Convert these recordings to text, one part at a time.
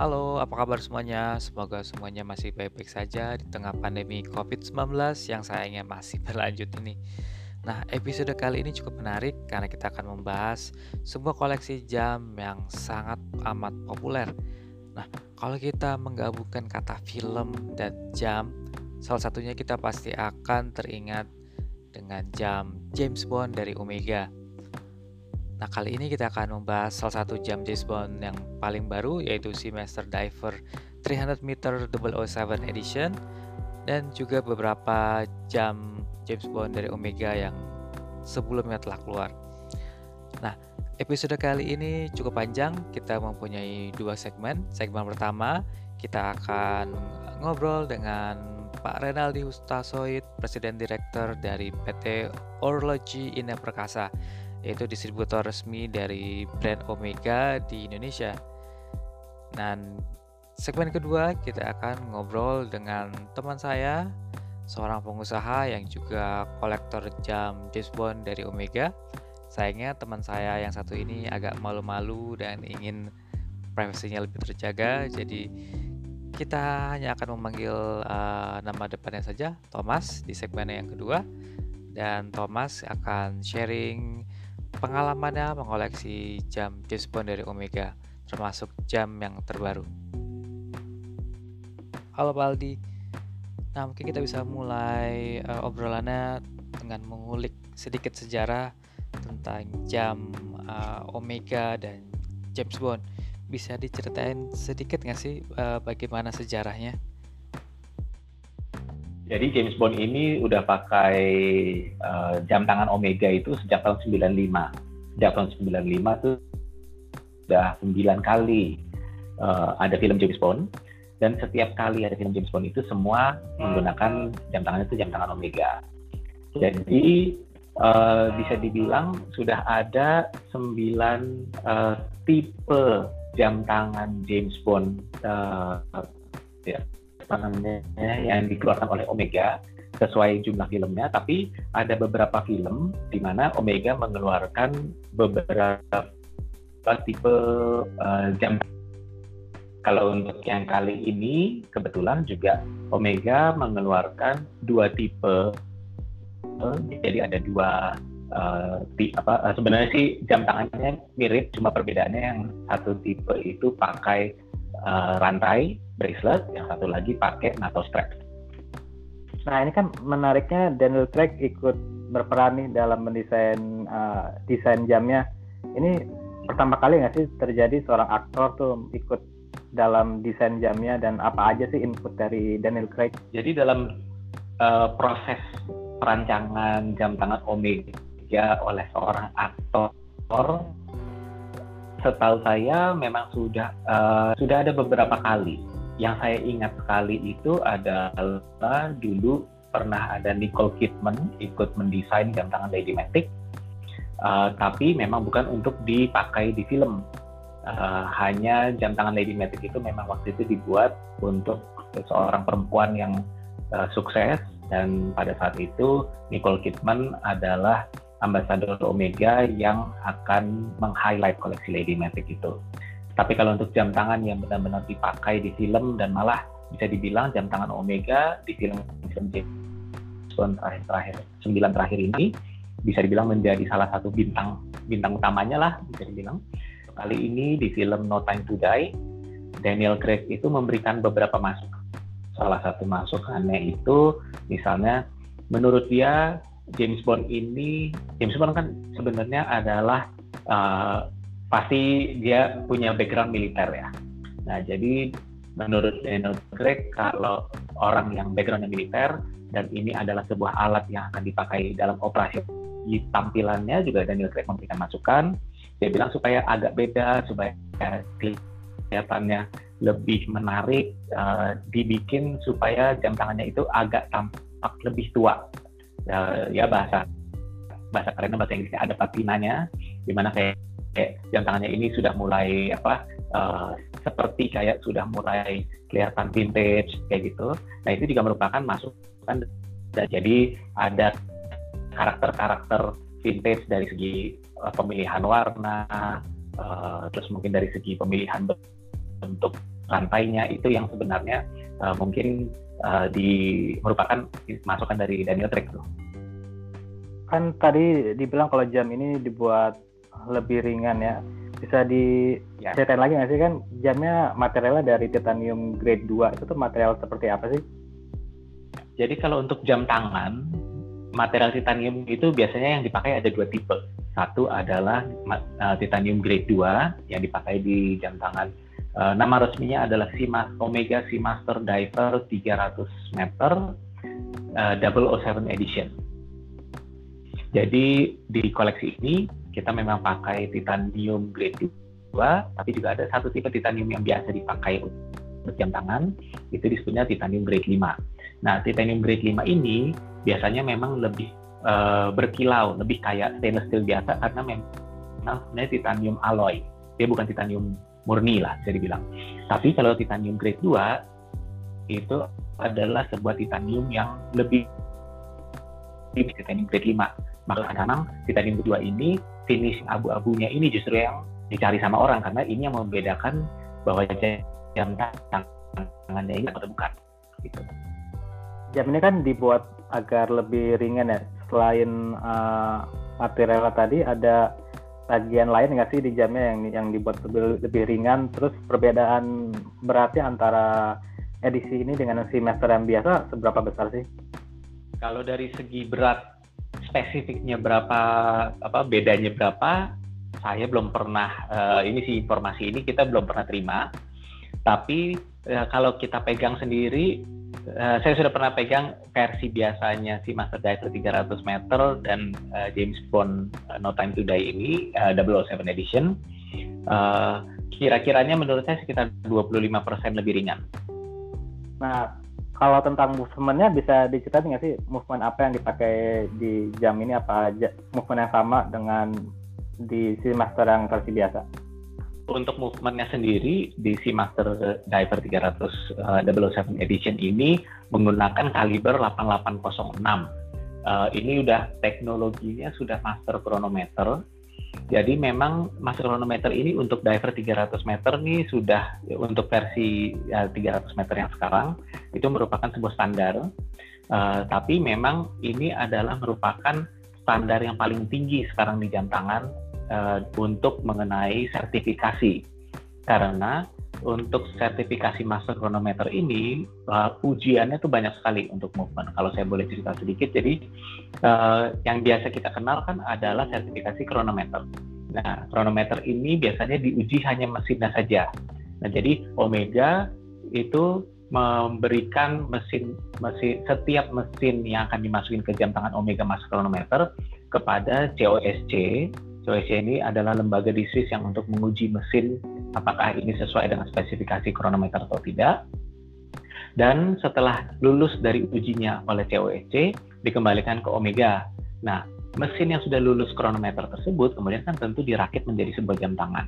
Halo, apa kabar semuanya? Semoga semuanya masih baik-baik saja di tengah pandemi COVID-19 yang sayangnya masih berlanjut ini. Nah, episode kali ini cukup menarik karena kita akan membahas sebuah koleksi jam yang sangat amat populer. Nah, kalau kita menggabungkan kata film dan jam, salah satunya kita pasti akan teringat dengan jam James Bond dari Omega. Nah, kali ini kita akan membahas salah satu jam James Bond yang paling baru yaitu si Master Diver 300 meter 007 edition dan juga beberapa jam James Bond dari Omega yang sebelumnya telah keluar. Nah, episode kali ini cukup panjang. Kita mempunyai dua segmen. Segmen pertama, kita akan ngobrol dengan Pak Renaldi Hustasoid, Presiden Direktur dari PT Orlogi Indah Perkasa yaitu distributor resmi dari brand Omega di Indonesia. Dan segmen kedua kita akan ngobrol dengan teman saya, seorang pengusaha yang juga kolektor jam James Bond dari Omega. Sayangnya teman saya yang satu ini agak malu-malu dan ingin privasinya lebih terjaga, jadi kita hanya akan memanggil uh, nama depannya saja, Thomas di segmen yang kedua. Dan Thomas akan sharing pengalamannya mengoleksi jam James Bond dari Omega, termasuk jam yang terbaru. Halo Pak nah mungkin kita bisa mulai uh, obrolannya dengan mengulik sedikit sejarah tentang jam uh, Omega dan James Bond. Bisa diceritain sedikit nggak sih uh, bagaimana sejarahnya? Jadi James Bond ini udah pakai uh, jam tangan Omega itu sejak tahun 95. Sejak tahun 95 tuh udah 9 kali uh, ada film James Bond dan setiap kali ada film James Bond itu semua menggunakan jam tangan itu jam tangan Omega. Jadi uh, bisa dibilang sudah ada 9 uh, tipe jam tangan James Bond uh, ya namanya yang dikeluarkan oleh Omega sesuai jumlah filmnya, tapi ada beberapa film di mana Omega mengeluarkan beberapa tipe uh, jam. Kalau untuk yang kali ini kebetulan juga Omega mengeluarkan dua tipe, jadi ada dua uh, di, apa uh, sebenarnya sih jam tangannya mirip, cuma perbedaannya yang satu tipe itu pakai uh, rantai bracelet, yang satu lagi pakai NATO strap. Nah ini kan menariknya Daniel Craig ikut berperan nih dalam mendesain uh, desain jamnya. Ini pertama kali nggak sih terjadi seorang aktor tuh ikut dalam desain jamnya dan apa aja sih input dari Daniel Craig? Jadi dalam uh, proses perancangan jam tangan Omega oleh seorang aktor setahu saya memang sudah uh, sudah ada beberapa kali. Yang saya ingat sekali itu adalah dulu pernah ada Nicole Kidman ikut mendesain jam tangan Lady Matic, uh, tapi memang bukan untuk dipakai di film. Uh, hanya jam tangan Lady Matic itu memang waktu itu dibuat untuk seorang perempuan yang uh, sukses. Dan pada saat itu Nicole Kidman adalah ambasador Omega yang akan meng-highlight koleksi Lady Matic itu. Tapi kalau untuk jam tangan yang benar-benar dipakai di film dan malah bisa dibilang jam tangan Omega di film film James Bond terakhir terakhir sembilan terakhir ini bisa dibilang menjadi salah satu bintang bintang utamanya lah bisa dibilang kali ini di film No Time to Die Daniel Craig itu memberikan beberapa masukan salah satu masukannya itu misalnya menurut dia James Bond ini James Bond kan sebenarnya adalah uh, pasti dia punya background militer ya. Nah, jadi menurut Daniel Craig kalau orang yang backgroundnya militer dan ini adalah sebuah alat yang akan dipakai dalam operasi di tampilannya juga Daniel Craig memberikan masukan. Dia bilang supaya agak beda, supaya kelihatannya lebih menarik, uh, dibikin supaya jam tangannya itu agak tampak lebih tua. Uh, ya bahasa bahasa kerennya bahasa Inggrisnya ada patinanya, di mana kayak kayak jam tangannya ini sudah mulai apa uh, seperti kayak sudah mulai kelihatan vintage kayak gitu. Nah itu juga merupakan masukan dan jadi ada karakter-karakter vintage dari segi uh, pemilihan warna, uh, terus mungkin dari segi pemilihan bentuk rantainya itu yang sebenarnya uh, mungkin uh, di merupakan masukan dari Daniel Craig tuh. Kan tadi dibilang kalau jam ini dibuat lebih ringan ya. Bisa diceritain ya. lagi nggak sih kan jamnya materialnya dari titanium grade 2 itu tuh material seperti apa sih? Jadi kalau untuk jam tangan material titanium itu biasanya yang dipakai ada dua tipe. Satu adalah uh, titanium grade 2 yang dipakai di jam tangan Uh, nama resminya adalah Simas Omega Seamaster Diver 300 meter uh, 007 edition. Jadi di koleksi ini kita memang pakai titanium grade 2, tapi juga ada satu tipe titanium yang biasa dipakai untuk jam tangan, itu disebutnya titanium grade 5. Nah, titanium grade 5 ini biasanya memang lebih uh, berkilau, lebih kayak stainless steel biasa karena memang sebenarnya titanium alloy. Dia bukan titanium murni lah bisa dibilang. Tapi kalau titanium grade 2 itu adalah sebuah titanium yang lebih di titanium grade 5. Maka memang titanium kedua ini finish abu-abunya ini justru yang dicari sama orang karena ini yang membedakan bahwa jam tangannya ini atau bukan gitu. Jam ini kan dibuat agar lebih ringan ya. Selain uh, material tadi ada bagian lain nggak sih di jamnya yang yang dibuat lebih, lebih ringan terus perbedaan beratnya antara edisi ini dengan semester yang biasa seberapa besar sih? Kalau dari segi berat spesifiknya berapa apa bedanya berapa saya belum pernah uh, ini sih informasi ini kita belum pernah terima tapi uh, kalau kita pegang sendiri uh, saya sudah pernah pegang versi biasanya si Master Diver 300 meter dan uh, James Bond uh, No Time to Die ini uh, 007 edition uh, kira-kiranya menurut saya sekitar 25% lebih ringan. Nah, kalau tentang movementnya bisa diceritain nggak sih movement apa yang dipakai di jam ini apa aja movement yang sama dengan di si Master yang versi biasa? Untuk movementnya sendiri di Seamaster Diver 300 uh, 007 Edition ini menggunakan kaliber 8806. Uh, ini udah teknologinya sudah master chronometer. Jadi memang master chronometer ini untuk diver 300 meter nih sudah untuk versi uh, 300 meter yang sekarang itu merupakan sebuah standar. Uh, tapi memang ini adalah merupakan standar yang paling tinggi sekarang di jam tangan uh, untuk mengenai sertifikasi karena untuk sertifikasi master chronometer ini uh, ujiannya tuh banyak sekali untuk movement. Kalau saya boleh cerita sedikit, jadi uh, yang biasa kita kenal kan adalah sertifikasi chronometer. Nah, chronometer ini biasanya diuji hanya mesinnya saja. Nah, jadi Omega itu memberikan mesin mesin setiap mesin yang akan dimasukin ke jam tangan Omega Master Chronometer kepada COSC COSC ini adalah lembaga di Swiss yang untuk menguji mesin apakah ini sesuai dengan spesifikasi kronometer atau tidak. Dan setelah lulus dari ujinya oleh COSC, dikembalikan ke Omega. Nah, mesin yang sudah lulus kronometer tersebut kemudian kan tentu dirakit menjadi sebuah jam tangan.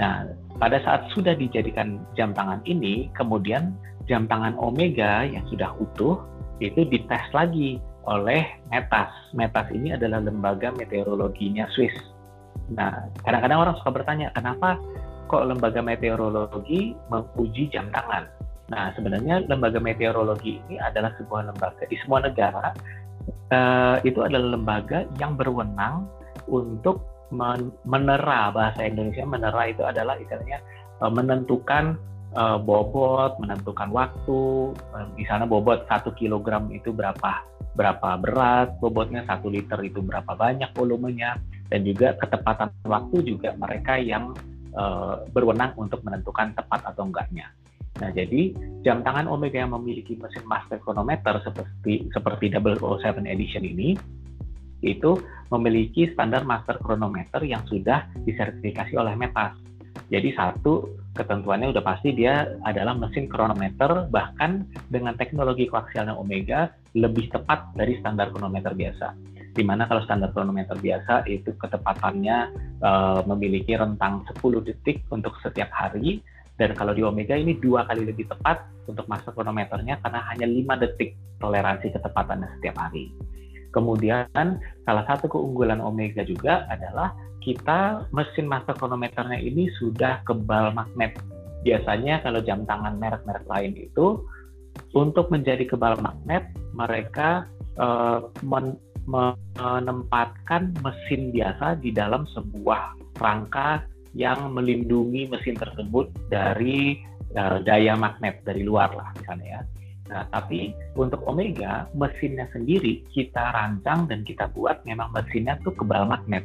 Nah, pada saat sudah dijadikan jam tangan ini, kemudian jam tangan Omega yang sudah utuh itu dites lagi oleh Metas. Metas ini adalah lembaga meteorologinya Swiss. Nah, kadang-kadang orang suka bertanya, kenapa kok lembaga meteorologi menguji jam tangan? Nah, sebenarnya lembaga meteorologi ini adalah sebuah lembaga di semua negara uh, itu adalah lembaga yang berwenang untuk menera bahasa Indonesia menera itu adalah istilahnya uh, menentukan uh, bobot, menentukan waktu, uh, di sana bobot satu kilogram itu berapa berapa berat bobotnya satu liter itu berapa banyak volumenya dan juga ketepatan waktu juga mereka yang uh, berwenang untuk menentukan tepat atau enggaknya. Nah, jadi jam tangan Omega yang memiliki mesin master chronometer seperti seperti 007 edition ini itu memiliki standar master chronometer yang sudah disertifikasi oleh Metas. Jadi satu ketentuannya udah pasti dia adalah mesin chronometer bahkan dengan teknologi koaksialnya Omega lebih tepat dari standar chronometer biasa di mana kalau standar kronometer biasa itu ketepatannya uh, memiliki rentang 10 detik untuk setiap hari dan kalau di Omega ini dua kali lebih tepat untuk master kronometernya karena hanya 5 detik toleransi ketepatannya setiap hari. Kemudian salah satu keunggulan Omega juga adalah kita mesin master kronometernya ini sudah kebal magnet. biasanya kalau jam tangan merek-merek lain itu untuk menjadi kebal magnet mereka uh, men menempatkan mesin biasa di dalam sebuah rangka yang melindungi mesin tersebut dari uh, daya magnet dari luar lah misalnya ya. Nah, tapi untuk Omega, mesinnya sendiri kita rancang dan kita buat memang mesinnya tuh kebal magnet.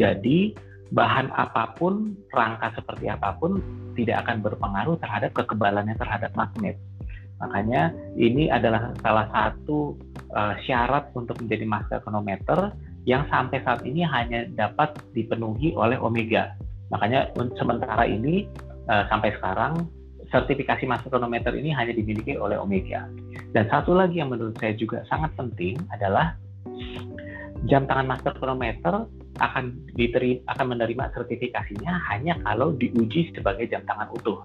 Jadi bahan apa pun, rangka seperti apa pun tidak akan berpengaruh terhadap kekebalannya terhadap magnet. Makanya ini adalah salah satu uh, syarat untuk menjadi master chronometer yang sampai saat ini hanya dapat dipenuhi oleh Omega. Makanya sementara ini uh, sampai sekarang sertifikasi master chronometer ini hanya dimiliki oleh Omega. Dan satu lagi yang menurut saya juga sangat penting adalah jam tangan master chronometer akan akan menerima sertifikasinya hanya kalau diuji sebagai jam tangan utuh.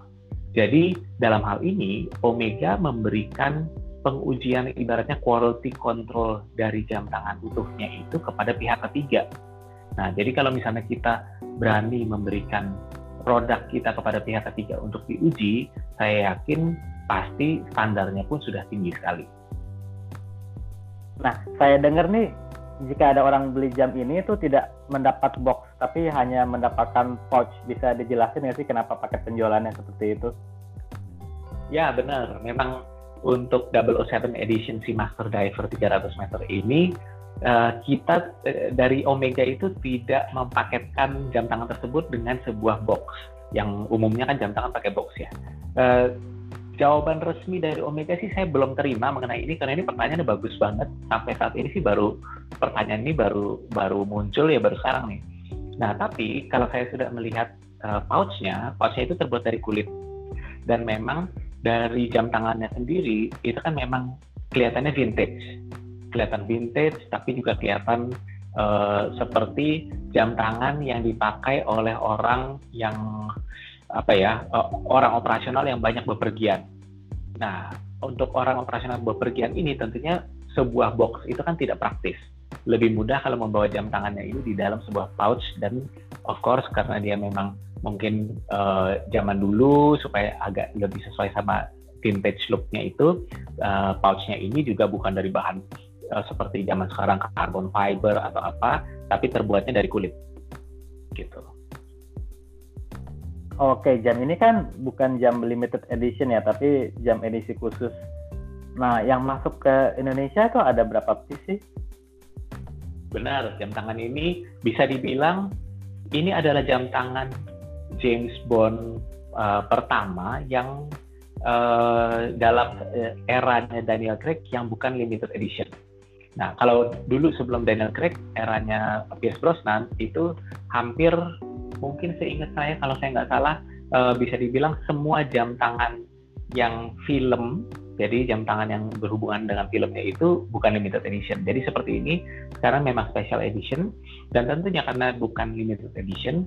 Jadi dalam hal ini Omega memberikan pengujian ibaratnya quality control dari jam tangan utuhnya itu kepada pihak ketiga. Nah, jadi kalau misalnya kita berani memberikan produk kita kepada pihak ketiga untuk diuji, saya yakin pasti standarnya pun sudah tinggi sekali. Nah, saya dengar nih jika ada orang beli jam ini itu tidak mendapat box, tapi hanya mendapatkan pouch. Bisa dijelasin nggak sih kenapa paket penjualannya seperti itu? Ya benar, memang untuk 007 edition si Master Diver 300 meter ini uh, kita uh, dari Omega itu tidak mempaketkan jam tangan tersebut dengan sebuah box yang umumnya kan jam tangan pakai box ya. Uh, jawaban resmi dari Omega sih saya belum terima mengenai ini karena ini pertanyaannya bagus banget. Sampai saat ini sih baru pertanyaan ini baru baru muncul ya baru sekarang nih. Nah tapi kalau saya sudah melihat uh, pouchnya, pouchnya itu terbuat dari kulit. Dan memang dari jam tangannya sendiri itu kan memang kelihatannya vintage. Kelihatan vintage tapi juga kelihatan uh, seperti jam tangan yang dipakai oleh orang yang apa ya uh, orang operasional yang banyak bepergian. Nah untuk orang operasional bepergian ini tentunya sebuah box itu kan tidak praktis. Lebih mudah kalau membawa jam tangannya ini di dalam sebuah pouch dan of course karena dia memang mungkin uh, zaman dulu supaya agak lebih sesuai sama vintage looknya itu uh, pouchnya ini juga bukan dari bahan uh, seperti zaman sekarang carbon fiber atau apa, tapi terbuatnya dari kulit. Gitu. Oke, jam ini kan bukan jam limited edition ya, tapi jam edisi khusus. Nah, yang masuk ke Indonesia itu ada berapa piece sih? Benar, jam tangan ini bisa dibilang ini adalah jam tangan James Bond uh, pertama yang uh, dalam uh, eranya Daniel Craig yang bukan limited edition. Nah, kalau dulu sebelum Daniel Craig, eranya Pierce Brosnan itu hampir mungkin seingat saya kalau saya nggak salah uh, bisa dibilang semua jam tangan yang film jadi jam tangan yang berhubungan dengan filmnya itu bukan limited edition. Jadi seperti ini sekarang memang special edition dan tentunya karena bukan limited edition,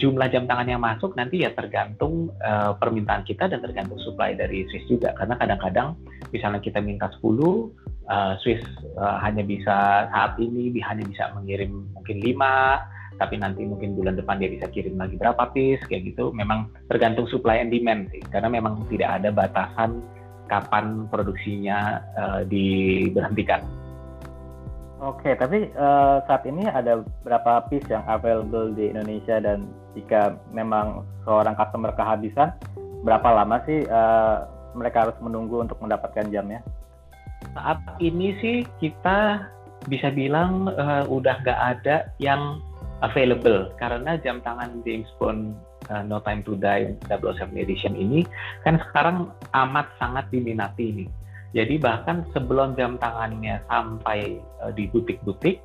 jumlah jam tangan yang masuk nanti ya tergantung uh, permintaan kita dan tergantung supply dari Swiss juga. Karena kadang-kadang misalnya kita minta 10, uh, Swiss uh, hanya bisa saat ini hanya bisa mengirim mungkin 5 tapi nanti mungkin bulan depan dia bisa kirim lagi berapa piece kayak gitu memang tergantung supply and demand sih karena memang tidak ada batasan kapan produksinya uh, diberhentikan. Oke, tapi uh, saat ini ada berapa piece yang available di Indonesia dan jika memang seorang customer kehabisan, berapa lama sih uh, mereka harus menunggu untuk mendapatkan jamnya? saat ini sih kita bisa bilang uh, udah nggak ada yang available karena jam tangan James Bond uh, No Time to Die 007 Edition ini kan sekarang amat sangat diminati ini. Jadi bahkan sebelum jam tangannya sampai uh, di butik-butik,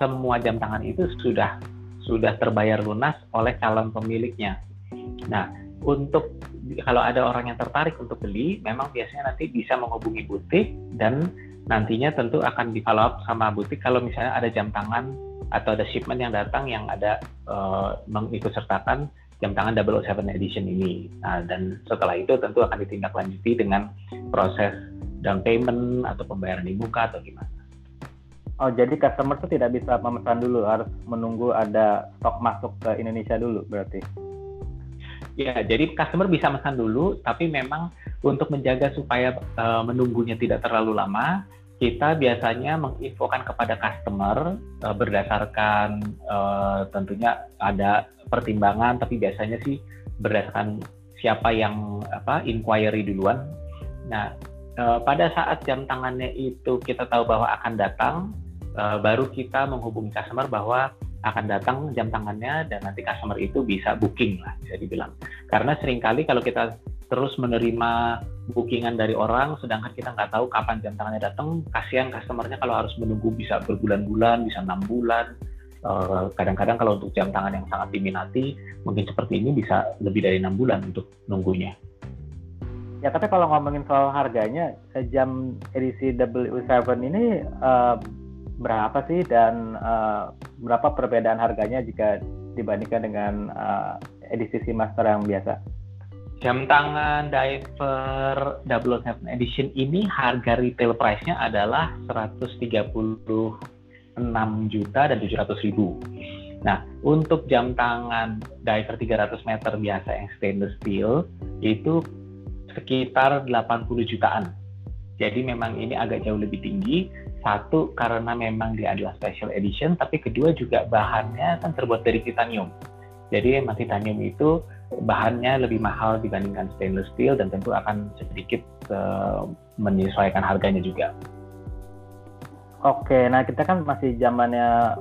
semua jam tangan itu sudah sudah terbayar lunas oleh calon pemiliknya. Nah, untuk kalau ada orang yang tertarik untuk beli, memang biasanya nanti bisa menghubungi butik dan nantinya tentu akan di follow up sama butik kalau misalnya ada jam tangan atau ada shipment yang datang yang ada uh, mengikut sertakan jam tangan 007 edition ini. Nah, dan setelah itu tentu akan ditindaklanjuti dengan proses down payment atau pembayaran di muka atau gimana. Oh, jadi customer itu tidak bisa memesan dulu, harus menunggu ada stok masuk ke Indonesia dulu berarti? Ya, jadi customer bisa pesan dulu, tapi memang untuk menjaga supaya uh, menunggunya tidak terlalu lama, kita biasanya menginfokan kepada customer uh, berdasarkan uh, tentunya ada pertimbangan, tapi biasanya sih berdasarkan siapa yang apa inquiry duluan. Nah, uh, pada saat jam tangannya itu kita tahu bahwa akan datang, baru kita menghubungi customer bahwa akan datang jam tangannya dan nanti customer itu bisa booking lah bisa dibilang karena sering kali kalau kita terus menerima bookingan dari orang sedangkan kita nggak tahu kapan jam tangannya datang. Kasihan customernya kalau harus menunggu bisa berbulan-bulan bisa enam bulan. Eh, kadang-kadang kalau untuk jam tangan yang sangat diminati mungkin seperti ini bisa lebih dari enam bulan untuk nunggunya. Ya tapi kalau ngomongin soal harganya jam edisi W7 ini uh, berapa sih? Dan uh, berapa perbedaan harganya jika dibandingkan dengan uh, edisi Master yang biasa? Jam tangan Diver 007 Edition ini harga retail price-nya adalah 136 juta dan 700 ribu. Nah, untuk jam tangan diver 300 meter biasa yang stainless steel itu sekitar 80 jutaan. Jadi memang ini agak jauh lebih tinggi satu karena memang dia adalah special edition, tapi kedua juga bahannya kan terbuat dari titanium. Jadi emang titanium itu bahannya lebih mahal dibandingkan stainless steel dan tentu akan sedikit uh, menyesuaikan harganya juga. Oke, nah kita kan masih zamannya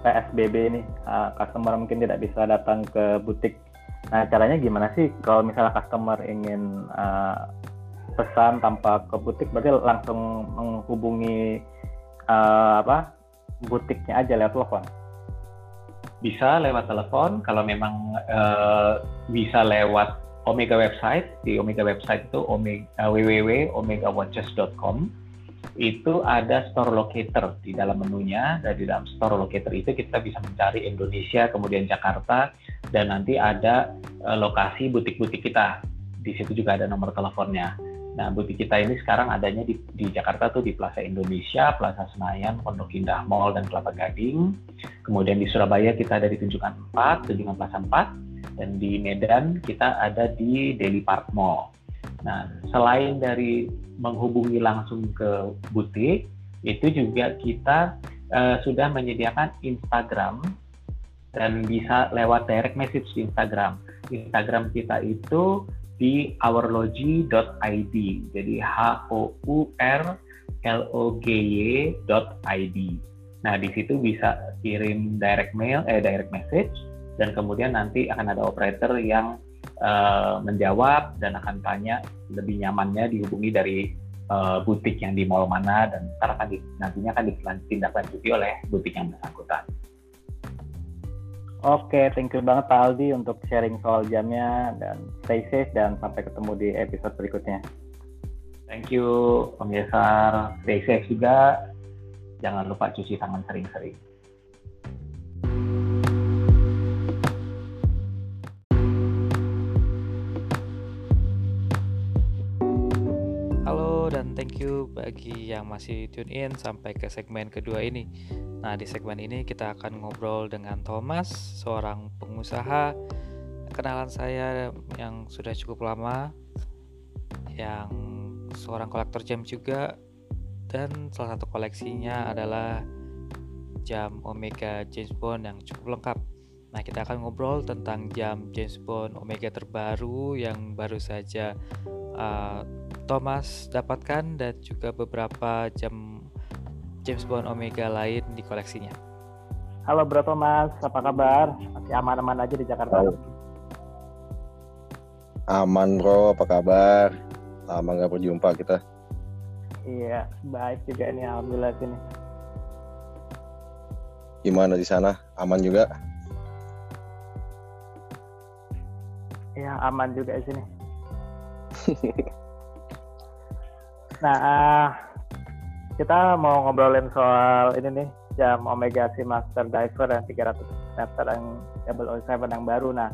PSBB ini, uh, customer mungkin tidak bisa datang ke butik. Nah caranya gimana sih kalau misalnya customer ingin uh, pesan tanpa ke butik, berarti langsung menghubungi uh, apa butiknya aja lewat telepon? Bisa lewat telepon. Kalau memang uh, bisa lewat Omega website di Omega website itu omega, uh, www.omegawatches.com itu ada store locator di dalam menunya. Dan di dalam store locator itu kita bisa mencari Indonesia kemudian Jakarta dan nanti ada uh, lokasi butik-butik kita. Di situ juga ada nomor teleponnya Nah, butik kita ini sekarang adanya di, di Jakarta tuh di Plaza Indonesia, Plaza Senayan, Pondok Indah Mall, dan Kelapa Gading. Kemudian di Surabaya kita ada di Tunjungan 4, Tunjungan Plaza 4. Dan di Medan kita ada di Daily Park Mall. Nah, selain dari menghubungi langsung ke butik, itu juga kita uh, sudah menyediakan Instagram dan bisa lewat direct message di Instagram. Instagram kita itu di ourlogy.id. Jadi H O U R L O G Y.id. Nah, di situ bisa kirim direct mail eh direct message dan kemudian nanti akan ada operator yang uh, menjawab dan akan tanya lebih nyamannya dihubungi dari uh, butik yang di mall mana dan ntar akan di, nantinya akan oleh butik yang bersangkutan. Oke, thank you banget Pak Aldi untuk sharing soal jamnya dan stay safe dan sampai ketemu di episode berikutnya. Thank you pemirsa, stay safe juga. Jangan lupa cuci tangan sering-sering. Thank you bagi yang masih tune in sampai ke segmen kedua ini. Nah, di segmen ini kita akan ngobrol dengan Thomas, seorang pengusaha kenalan saya yang sudah cukup lama, yang seorang kolektor jam juga, dan salah satu koleksinya adalah jam Omega James Bond yang cukup lengkap. Nah, kita akan ngobrol tentang jam James Bond Omega terbaru yang baru saja uh, Thomas dapatkan dan juga beberapa jam James Bond Omega lain di koleksinya. Halo Bro Thomas, apa kabar? Masih aman-aman aja di Jakarta? Halo. Aman bro, apa kabar? Lama nggak berjumpa kita. Iya, baik juga nih, alhamdulillah sini. Gimana di sana? Aman juga? Iya, aman juga di sini. nah, uh, kita mau ngobrolin soal ini nih jam Omega Master Diver yang 300 meter yang double 007 yang baru. Nah,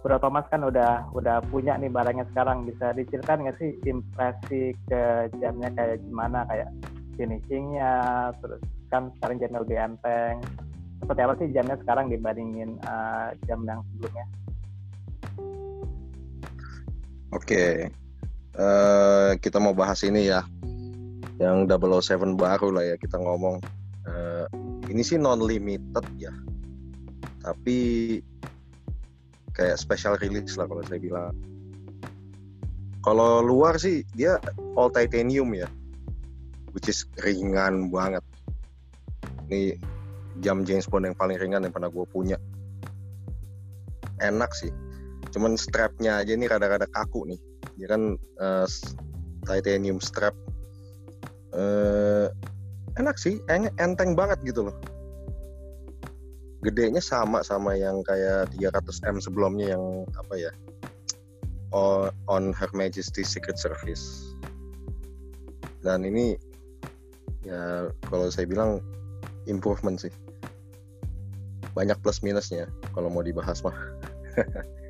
Bro Thomas kan udah udah punya nih barangnya sekarang. Bisa diceritakan nggak sih impresi ke jamnya kayak gimana kayak finishingnya, terus kan sekarang jamnya lebih enteng. Seperti apa sih jamnya sekarang dibandingin uh, jam yang sebelumnya? Oke, uh, kita mau bahas ini ya, yang 007 baru lah ya kita ngomong. Uh, ini sih non limited ya, tapi kayak special release lah kalau saya bilang. Kalau luar sih dia all titanium ya, which is ringan banget. Ini jam James Bond yang paling ringan yang pernah gue punya. Enak sih, cuman strapnya aja nih rada-rada kaku nih. Dia kan uh, titanium strap. Uh, enak sih enteng banget gitu loh. Gedenya sama sama yang kayak 300M sebelumnya yang apa ya on, on Her Majesty Secret Service. Dan ini ya kalau saya bilang improvement sih. Banyak plus minusnya kalau mau dibahas mah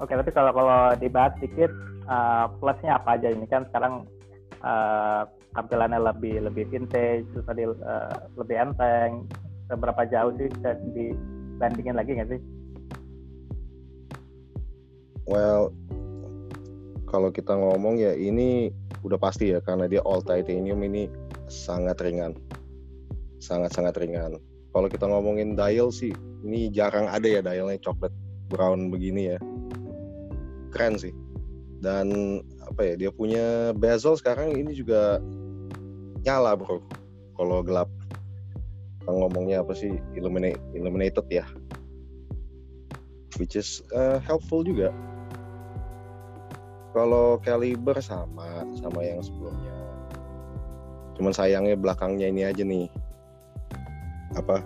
Oke, tapi kalau kalau dibahas sedikit uh, plusnya apa aja ini kan sekarang uh, tampilannya lebih lebih vintage, terus tadi uh, lebih enteng. Seberapa jauh sih bisa dibandingin lagi nggak sih? Well, kalau kita ngomong ya ini udah pasti ya karena dia all titanium ini sangat ringan, sangat sangat ringan. Kalau kita ngomongin dial sih, ini jarang ada ya dialnya coklat brown begini ya keren sih. Dan apa ya dia punya bezel sekarang ini juga nyala bro. Kalau gelap. Kita ngomongnya apa sih illuminate illuminated ya. Which is uh, helpful juga. Kalau caliber sama sama yang sebelumnya. Cuman sayangnya belakangnya ini aja nih. Apa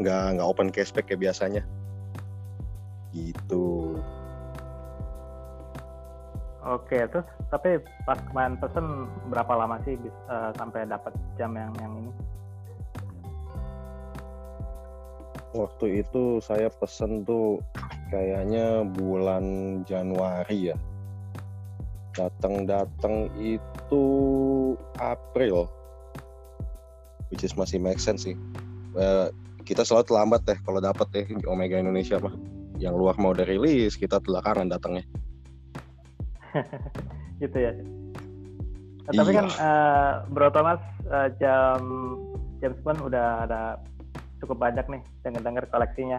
nggak nggak open cashback kayak biasanya. Gitu Oke, terus tapi pas kemarin pesen berapa lama sih uh, sampai dapat jam yang yang ini? Waktu itu saya pesen tuh kayaknya bulan Januari ya. Datang-datang itu April. Which is masih make sense sih. Uh, kita selalu terlambat deh kalau dapat deh di Omega Indonesia mah. Yang luar mau udah rilis, kita belakangan datangnya. gitu ya. Nah, iya. Tapi kan uh, Bro Thomas uh, jam James Bond udah ada cukup banyak nih dengar-dengar koleksinya.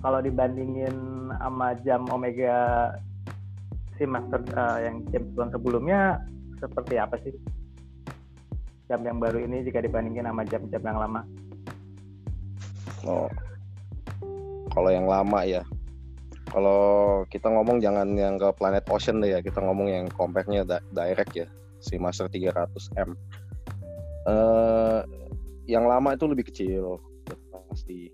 Kalau dibandingin sama jam Omega si Master uh, yang James Bond sebelumnya seperti apa sih? Jam yang baru ini jika dibandingin sama jam-jam yang lama? Oh, kalau yang lama ya, kalau kita ngomong jangan yang ke planet ocean deh ya kita ngomong yang compactnya direct ya si Master 300M uh, yang lama itu lebih kecil pasti.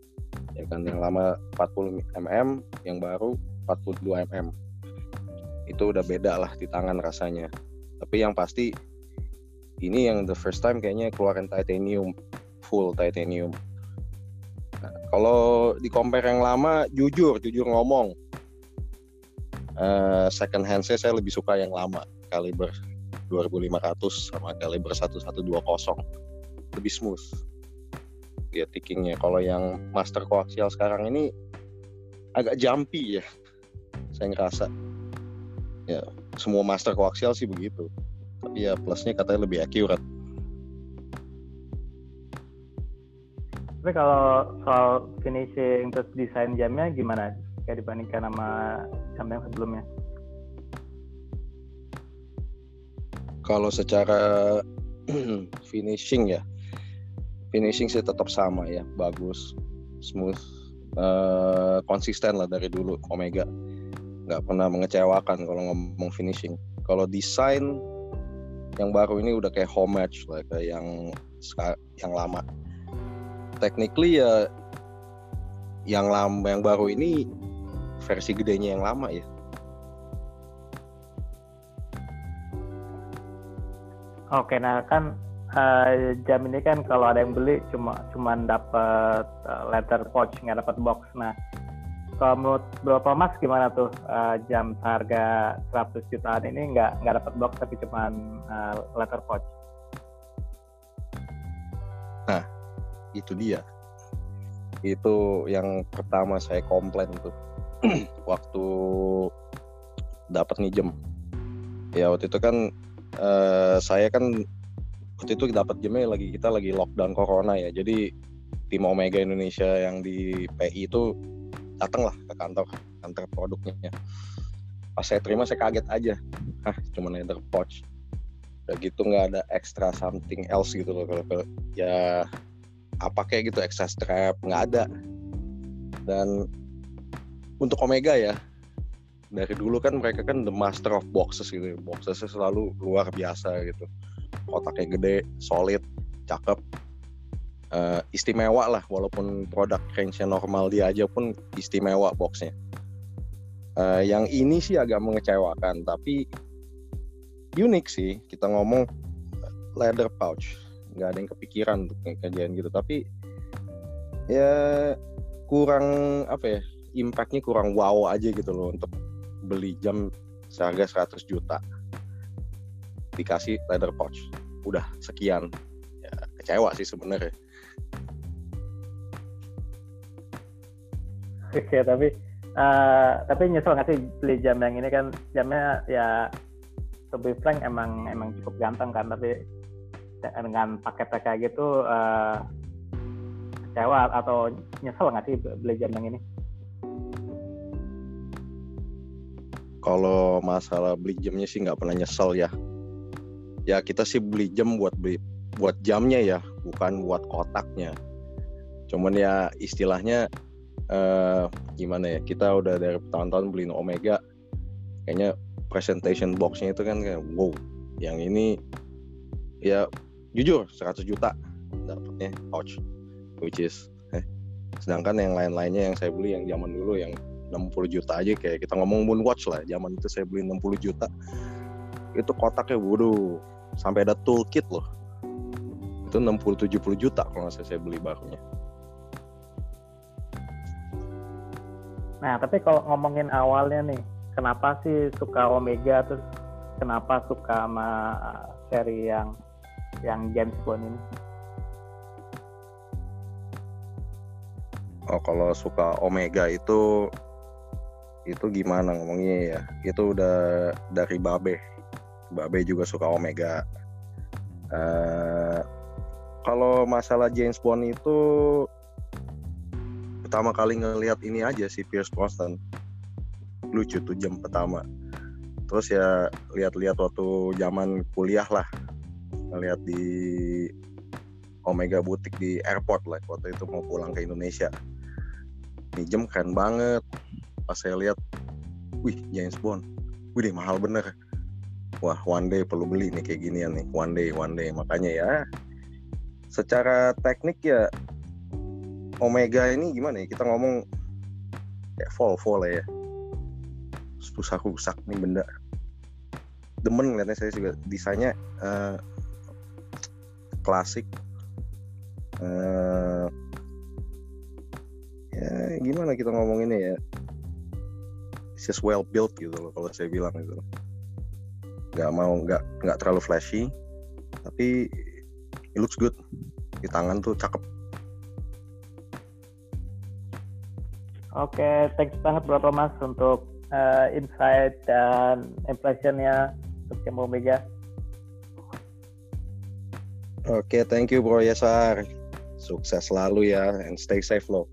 Ya kan yang lama 40 mm yang baru 42 mm itu udah beda lah di tangan rasanya. Tapi yang pasti ini yang the first time kayaknya keluarin titanium full titanium. Nah, kalau di compare yang lama, jujur, jujur ngomong, uh, second hand saya, saya lebih suka yang lama, kaliber 2500 sama kaliber 1120 lebih smooth. Dia tickingnya. Kalau yang master koaksial sekarang ini agak jumpy ya saya ngerasa. Ya semua master koaksial sih begitu. Tapi ya plusnya katanya lebih accurate. Tapi kalau soal finishing terus desain jamnya gimana? Kayak dibandingkan sama jam yang sebelumnya? Kalau secara finishing ya, finishing sih tetap sama ya, bagus, smooth, uh, konsisten lah dari dulu Omega. Nggak pernah mengecewakan kalau ngomong finishing. Kalau desain yang baru ini udah kayak homage lah kayak yang yang lama technically ya yang lama yang baru ini versi gedenya yang lama ya. Oke, nah kan uh, jam ini kan kalau ada yang beli cuma cuman dapat uh, letter pouch nggak dapat box. Nah, kalau menurut berapa mas gimana tuh uh, jam harga 100 jutaan ini nggak nggak dapat box tapi cuman uh, letter pouch? Nah, itu dia itu yang pertama saya komplain tuh waktu dapat nih jam ya waktu itu kan uh, saya kan waktu itu dapat jamnya lagi kita lagi lockdown corona ya. Jadi tim Omega Indonesia yang di PI itu datang lah ke kantor kantor produknya. Pas saya terima saya kaget aja. Ah cuma leather pouch. Udah gitu nggak ada extra something else gitu loh kalau ya apa kayak gitu extra strap nggak ada. Dan untuk Omega ya. Dari dulu kan mereka kan the master of boxes gitu boxesnya selalu luar biasa gitu. Kotaknya gede solid cakep. Uh, istimewa lah walaupun produk range normal dia aja pun istimewa boxnya. Uh, yang ini sih agak mengecewakan tapi unik sih. Kita ngomong leather pouch. Nggak ada yang kepikiran untuk kejadian gitu. Tapi ya kurang apa ya impactnya kurang wow aja gitu loh untuk beli jam seharga 100 juta. Dikasih leather pouch. Udah sekian. Ya kecewa sih sebenarnya. Oke tapi uh, tapi nyesel nggak sih beli jam yang ini kan? Jamnya ya to be frank emang emang cukup ganteng kan tapi dengan paket kayak gitu uh, kecewa atau nyesel nggak sih beli jam yang ini? Kalau masalah beli jamnya sih nggak pernah nyesel ya. Ya kita sih beli jam buat beli buat jamnya ya bukan buat kotaknya cuman ya istilahnya uh, gimana ya kita udah dari tahun-tahun beliin Omega kayaknya presentation boxnya itu kan kayak wow yang ini ya jujur 100 juta dapatnya pouch which is eh, sedangkan yang lain-lainnya yang saya beli yang zaman dulu yang 60 juta aja kayak kita ngomong Moonwatch lah zaman itu saya beli 60 juta. Itu kotaknya waduh sampai ada toolkit loh. Itu 60-70 juta kalau nggak saya beli barunya nah tapi kalau ngomongin awalnya nih kenapa sih suka Omega? Terus kenapa suka sama seri yang yang James Bond ini? Oh kalau suka Omega itu itu gimana ngomongnya ya? Itu udah dari Babe. Babe juga suka Omega. Uh, kalau masalah James Bond itu pertama kali ngelihat ini aja si Pierce Brosnan. Lucu tuh jam pertama. Terus ya lihat-lihat waktu zaman kuliah lah. Ngelihat di Omega Butik di airport lah waktu itu mau pulang ke Indonesia. Ini jam keren banget pas saya lihat wih James Bond. Wih mahal bener. Wah one day perlu beli nih kayak ginian nih. One day one day. Makanya ya secara teknik ya Omega ini gimana ya? Kita ngomong kayak Volvo lah ya. Susah rusak nih benda. Demen ngeliatnya saya juga desainnya uh, klasik. Uh, ya gimana kita ngomonginnya ya? it's just well built gitu loh kalau saya bilang gitu loh. Nggak mau nggak nggak terlalu flashy tapi it looks good. Di tangan tuh cakep. Oke okay, thanks banget Bro Thomas untuk uh, insight dan impressionnya untuk Jumbo Mega. Oke okay, thank you Bro Yasar sukses selalu ya and stay safe loh